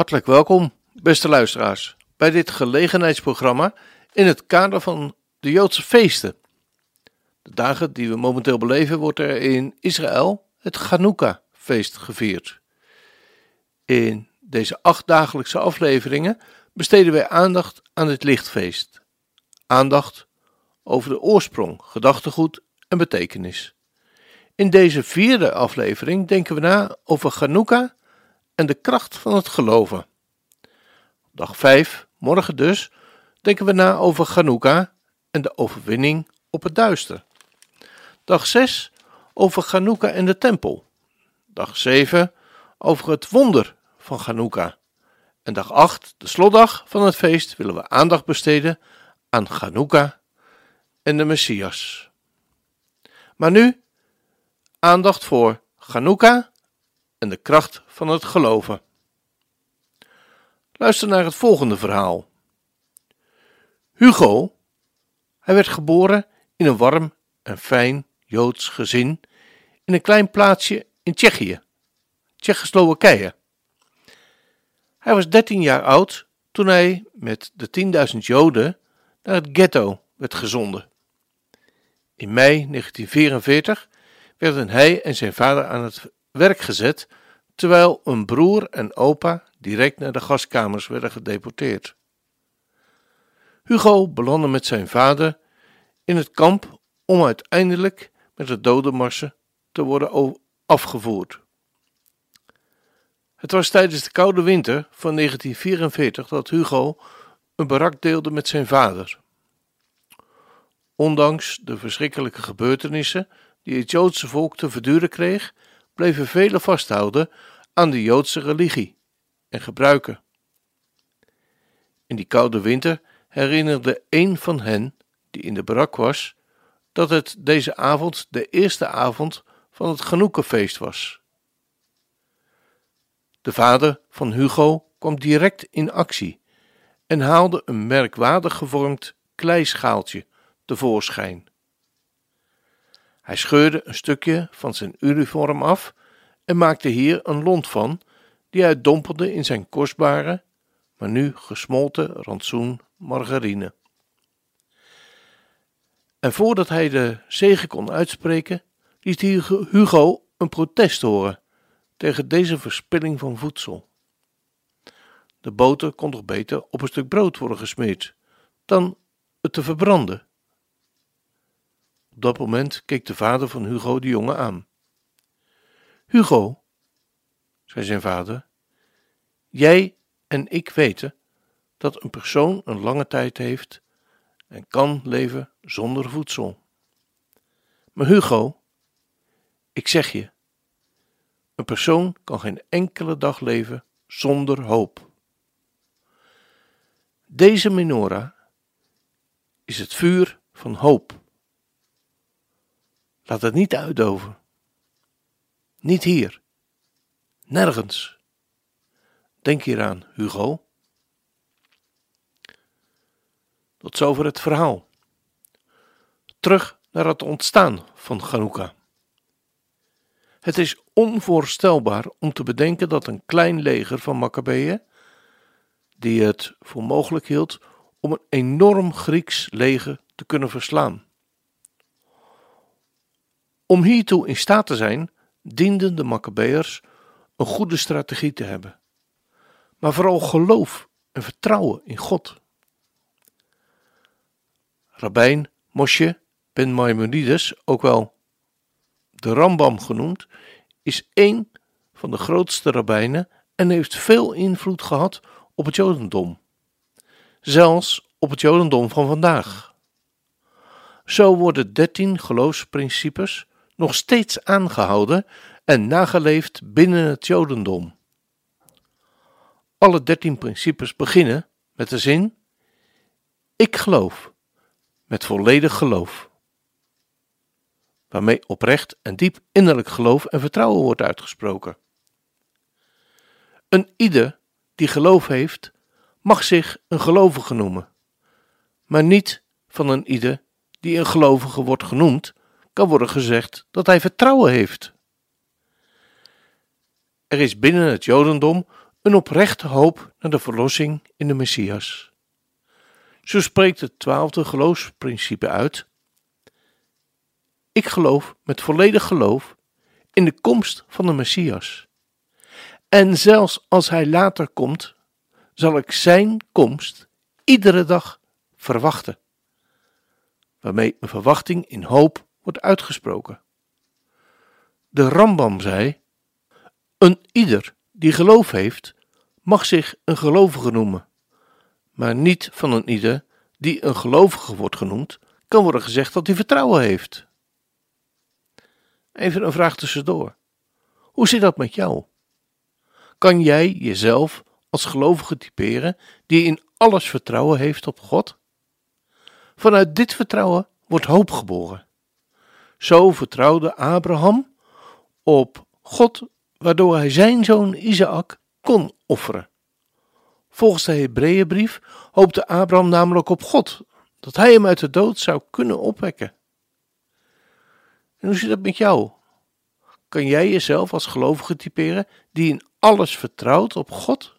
Hartelijk welkom, beste luisteraars, bij dit gelegenheidsprogramma in het kader van de Joodse feesten. De dagen die we momenteel beleven wordt er in Israël het Chanukka-feest gevierd. In deze acht dagelijkse afleveringen besteden wij aandacht aan het lichtfeest. Aandacht over de oorsprong, gedachtegoed en betekenis. In deze vierde aflevering denken we na over Chanukka en de kracht van het geloven. Dag 5, morgen dus, denken we na over Chanukka en de overwinning op het duister. Dag 6 over Chanukka en de tempel. Dag 7 over het wonder van Chanukka. En dag 8, de slotdag van het feest, willen we aandacht besteden aan Chanukka en de Messias. Maar nu aandacht voor Chanukka en de kracht van het geloven. Luister naar het volgende verhaal. Hugo, hij werd geboren in een warm en fijn Joods gezin in een klein plaatsje in Tsjechië, Tsjechoslowakije. Hij was 13 jaar oud toen hij met de 10.000 Joden naar het ghetto werd gezonden. In mei 1944 werden hij en zijn vader aan het werk gezet, terwijl een broer en opa direct naar de gaskamers werden gedeporteerd. Hugo belandde met zijn vader in het kamp om uiteindelijk met de dodenmarsen te worden afgevoerd. Het was tijdens de koude winter van 1944 dat Hugo een barak deelde met zijn vader. Ondanks de verschrikkelijke gebeurtenissen die het Joodse volk te verduren kreeg, bleven velen vasthouden aan de Joodse religie en gebruiken. In die koude winter herinnerde een van hen, die in de barak was, dat het deze avond de eerste avond van het Genoekenfeest was. De vader van Hugo kwam direct in actie en haalde een merkwaardig gevormd kleischaaltje tevoorschijn. Hij scheurde een stukje van zijn uniform af en maakte hier een lont van, die hij dompelde in zijn kostbare, maar nu gesmolten rantsoen margarine. En voordat hij de zegen kon uitspreken, liet Hugo een protest horen tegen deze verspilling van voedsel. De boter kon toch beter op een stuk brood worden gesmeerd dan het te verbranden. Op dat moment keek de vader van Hugo de jongen aan. Hugo, zei zijn vader, jij en ik weten dat een persoon een lange tijd heeft en kan leven zonder voedsel. Maar Hugo, ik zeg je, een persoon kan geen enkele dag leven zonder hoop. Deze menorah is het vuur van hoop. Laat het niet uitdoven. Niet hier. Nergens. Denk hieraan, Hugo. Tot zover het verhaal. Terug naar het ontstaan van Chanukka. Het is onvoorstelbaar om te bedenken dat een klein leger van Maccabeeën, die het voor mogelijk hield om een enorm Grieks leger te kunnen verslaan. Om hiertoe in staat te zijn, dienden de Maccabeërs een goede strategie te hebben, maar vooral geloof en vertrouwen in God. Rabijn Moshe ben Maimonides, ook wel de Rambam genoemd, is één van de grootste rabbijnen en heeft veel invloed gehad op het Jodendom, zelfs op het Jodendom van vandaag. Zo worden dertien geloofsprincipes nog steeds aangehouden en nageleefd binnen het Jodendom. Alle dertien principes beginnen met de zin: Ik geloof, met volledig geloof. Waarmee oprecht en diep innerlijk geloof en vertrouwen wordt uitgesproken. Een ieder die geloof heeft, mag zich een gelovige noemen, maar niet van een ieder die een gelovige wordt genoemd, kan worden gezegd dat hij vertrouwen heeft. Er is binnen het Jodendom een oprechte hoop naar de verlossing in de Messias. Zo spreekt het twaalfde geloofsprincipe uit. Ik geloof met volledig geloof in de komst van de Messias. En zelfs als hij later komt, zal ik zijn komst iedere dag verwachten, waarmee een verwachting in hoop wordt uitgesproken. De Rambam zei: Een ieder die geloof heeft, mag zich een gelovige noemen, maar niet van een ieder die een gelovige wordt genoemd, kan worden gezegd dat hij vertrouwen heeft. Even een vraag tussendoor. Hoe zit dat met jou? Kan jij jezelf als gelovige typeren die in alles vertrouwen heeft op God? Vanuit dit vertrouwen wordt hoop geboren. Zo vertrouwde Abraham op God, waardoor hij zijn zoon Isaac kon offeren. Volgens de Hebreeënbrief hoopte Abraham namelijk op God, dat hij hem uit de dood zou kunnen opwekken. En hoe zit dat met jou? Kan jij jezelf als gelovige typeren die in alles vertrouwt op God?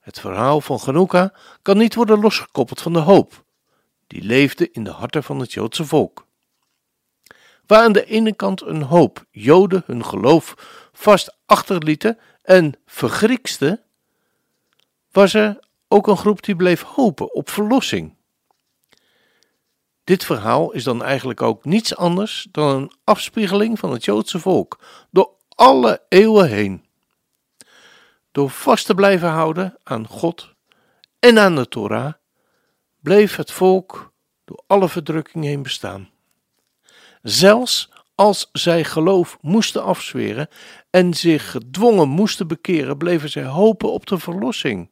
Het verhaal van Genoeka kan niet worden losgekoppeld van de hoop, die leefde in de harten van het Joodse volk. Waar aan de ene kant een hoop Joden hun geloof vast achterlieten en vergrieksten, was er ook een groep die bleef hopen op verlossing. Dit verhaal is dan eigenlijk ook niets anders dan een afspiegeling van het Joodse volk door alle eeuwen heen. Door vast te blijven houden aan God en aan de Torah, bleef het volk door alle verdrukking heen bestaan. Zelfs als zij geloof moesten afzweren en zich gedwongen moesten bekeren, bleven zij hopen op de verlossing.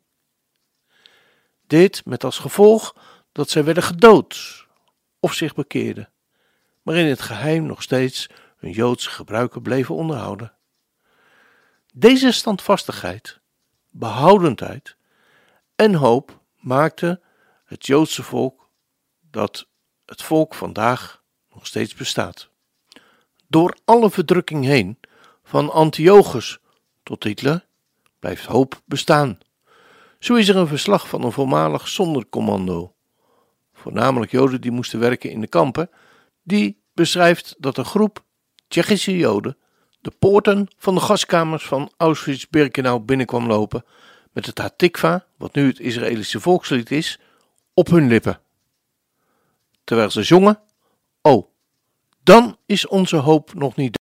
Dit met als gevolg dat zij werden gedood of zich bekeerden, maar in het geheim nog steeds hun Joodse gebruiken bleven onderhouden. Deze standvastigheid, behoudendheid en hoop maakte het Joodse volk dat het volk vandaag nog steeds bestaat. Door alle verdrukking heen, van Antiochus tot Hitler, blijft hoop bestaan. Zo is er een verslag van een voormalig zondercommando, voornamelijk Joden die moesten werken in de kampen, die beschrijft dat een groep Tsjechische Joden de poorten van de gaskamers van Auschwitz-Birkenau binnenkwam lopen met het Hatikva, wat nu het Israëlische volkslied is, op hun lippen. Terwijl ze zongen: Oh, dan is onze hoop nog niet.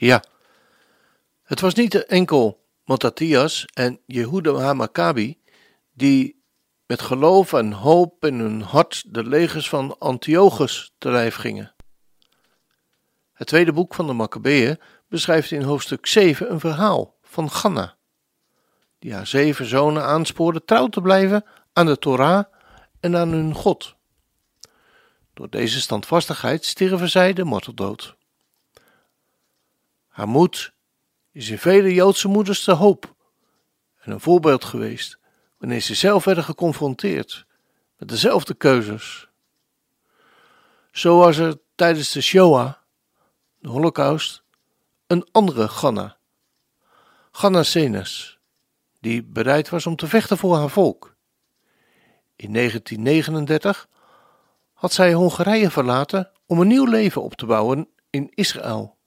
Ja, het was niet enkel Matthias en Jehuda Maccabi die met geloof en hoop in hun hart de legers van Antiochus te lijf gingen. Het tweede boek van de Maccabeeën beschrijft in hoofdstuk 7 een verhaal van Ganna, die haar zeven zonen aanspoorde trouw te blijven aan de Torah en aan hun God. Door deze standvastigheid stierven zij de marteldood. Haar moed is in vele Joodse moeders te hoop en een voorbeeld geweest wanneer ze zelf werden geconfronteerd met dezelfde keuzes. Zo was er tijdens de Shoah, de Holocaust, een andere Ganna, Ganna Senes, die bereid was om te vechten voor haar volk. In 1939 had zij Hongarije verlaten om een nieuw leven op te bouwen in Israël.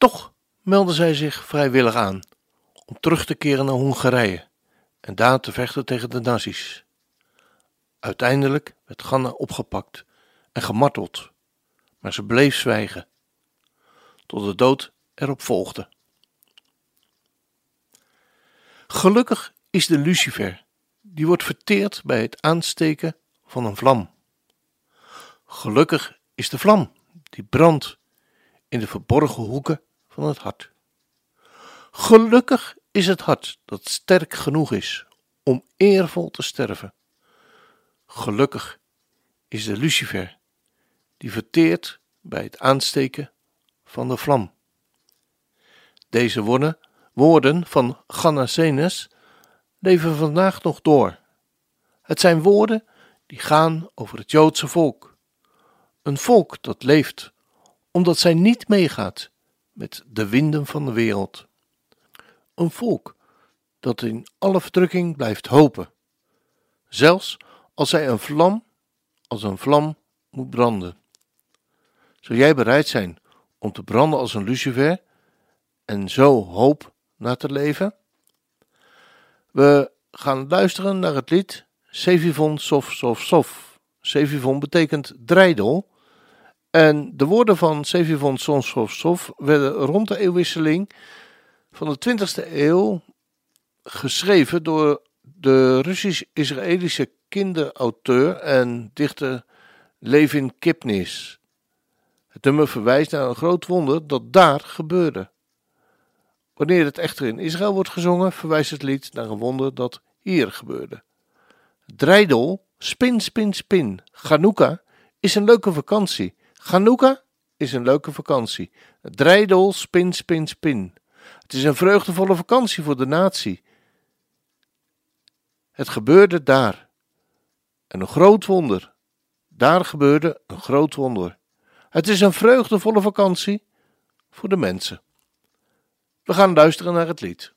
Toch meldde zij zich vrijwillig aan om terug te keren naar Hongarije en daar te vechten tegen de nazi's. Uiteindelijk werd Ganna opgepakt en gemarteld, maar ze bleef zwijgen, tot de dood erop volgde. Gelukkig is de lucifer, die wordt verteerd bij het aansteken van een vlam. Gelukkig is de vlam, die brandt in de verborgen hoeken het hart. Gelukkig is het hart dat sterk genoeg is om eervol te sterven. Gelukkig is de lucifer die verteert bij het aansteken van de vlam. Deze woorden, woorden van Gannasenes leven vandaag nog door. Het zijn woorden die gaan over het Joodse volk. Een volk dat leeft omdat zij niet meegaat met de winden van de wereld. Een volk dat in alle verdrukking blijft hopen, zelfs als zij een vlam als een vlam moet branden. Zou jij bereid zijn om te branden als een lucifer en zo hoop na te leven? We gaan luisteren naar het lied Sevivon Sof Sof Sof. Sevivon betekent dreidel en de woorden van Sevivon Sonsovsov werden rond de eeuwwisseling van de 20e eeuw geschreven door de Russisch-Israëlische kinderauteur en dichter Levin Kipnis. Het nummer verwijst naar een groot wonder dat daar gebeurde. Wanneer het echter in Israël wordt gezongen, verwijst het lied naar een wonder dat hier gebeurde. Dreidel, spin, spin, spin, Chanukka is een leuke vakantie Chanukka is een leuke vakantie. Dreidel, spin, spin, spin. Het is een vreugdevolle vakantie voor de natie. Het gebeurde daar. En een groot wonder. Daar gebeurde een groot wonder. Het is een vreugdevolle vakantie voor de mensen. We gaan luisteren naar het lied.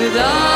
知道。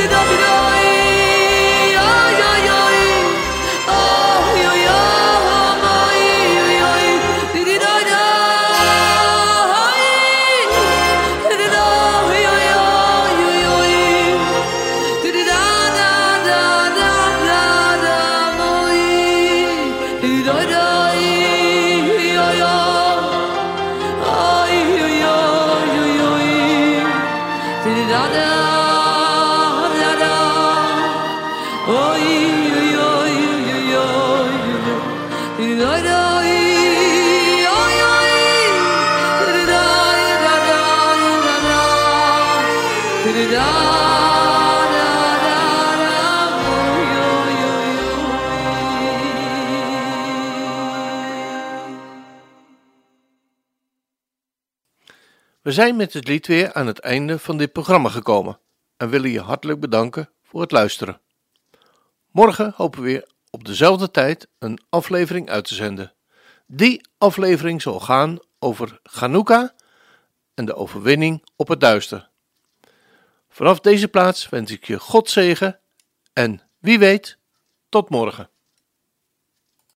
it up. We zijn met het lied weer aan het einde van dit programma gekomen en willen je hartelijk bedanken voor het luisteren. Morgen hopen we weer op dezelfde tijd een aflevering uit te zenden. Die aflevering zal gaan over Chanukka en de overwinning op het duister. Vanaf deze plaats wens ik je God zegen en wie weet, tot morgen.